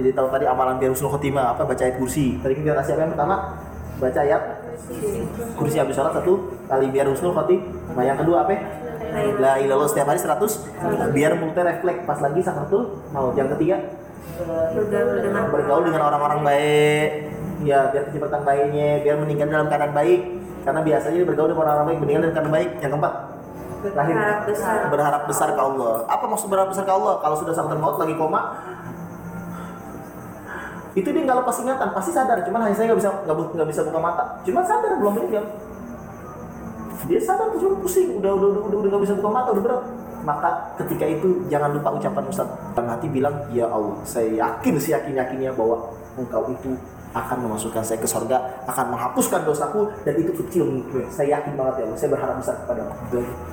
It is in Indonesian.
jadi tahu tadi amalan biar husnul khotimah apa baca ayat kursi. Tadi kita kasih apa yang pertama? Baca ayat kursi. Habis sholat satu kali biar husnul khotimah. Yang kedua apa? La ilallah setiap hari 100 biar mulutnya refleks pas lagi sakratul maut. Yang ketiga? Bergaul dengan orang-orang baik. Ya biar kecepatan baiknya biar meninggal dalam keadaan baik. Karena biasanya bergaul dengan orang-orang baik meninggal dalam keadaan baik. Yang keempat? Terakhir Berharap besar. berharap besar ke Allah. Apa maksud berharap besar ke Allah? Kalau sudah sakit maut lagi koma itu dia nggak lepas ingatan pasti sadar. Cuman hanya saya nggak bisa nggak bisa buka mata. Cuman sadar belum meninggal dia sadar tuh cuma pusing. Udah udah udah udah nggak bisa buka mata udah berat. Maka ketika itu jangan lupa ucapan Ustaz. Dalam hati bilang ya Allah saya yakin seyakin yakinnya bahwa engkau itu akan memasukkan saya ke sorga akan menghapuskan dosaku dan itu kecil saya yakin banget ya Allah. Saya berharap besar kepada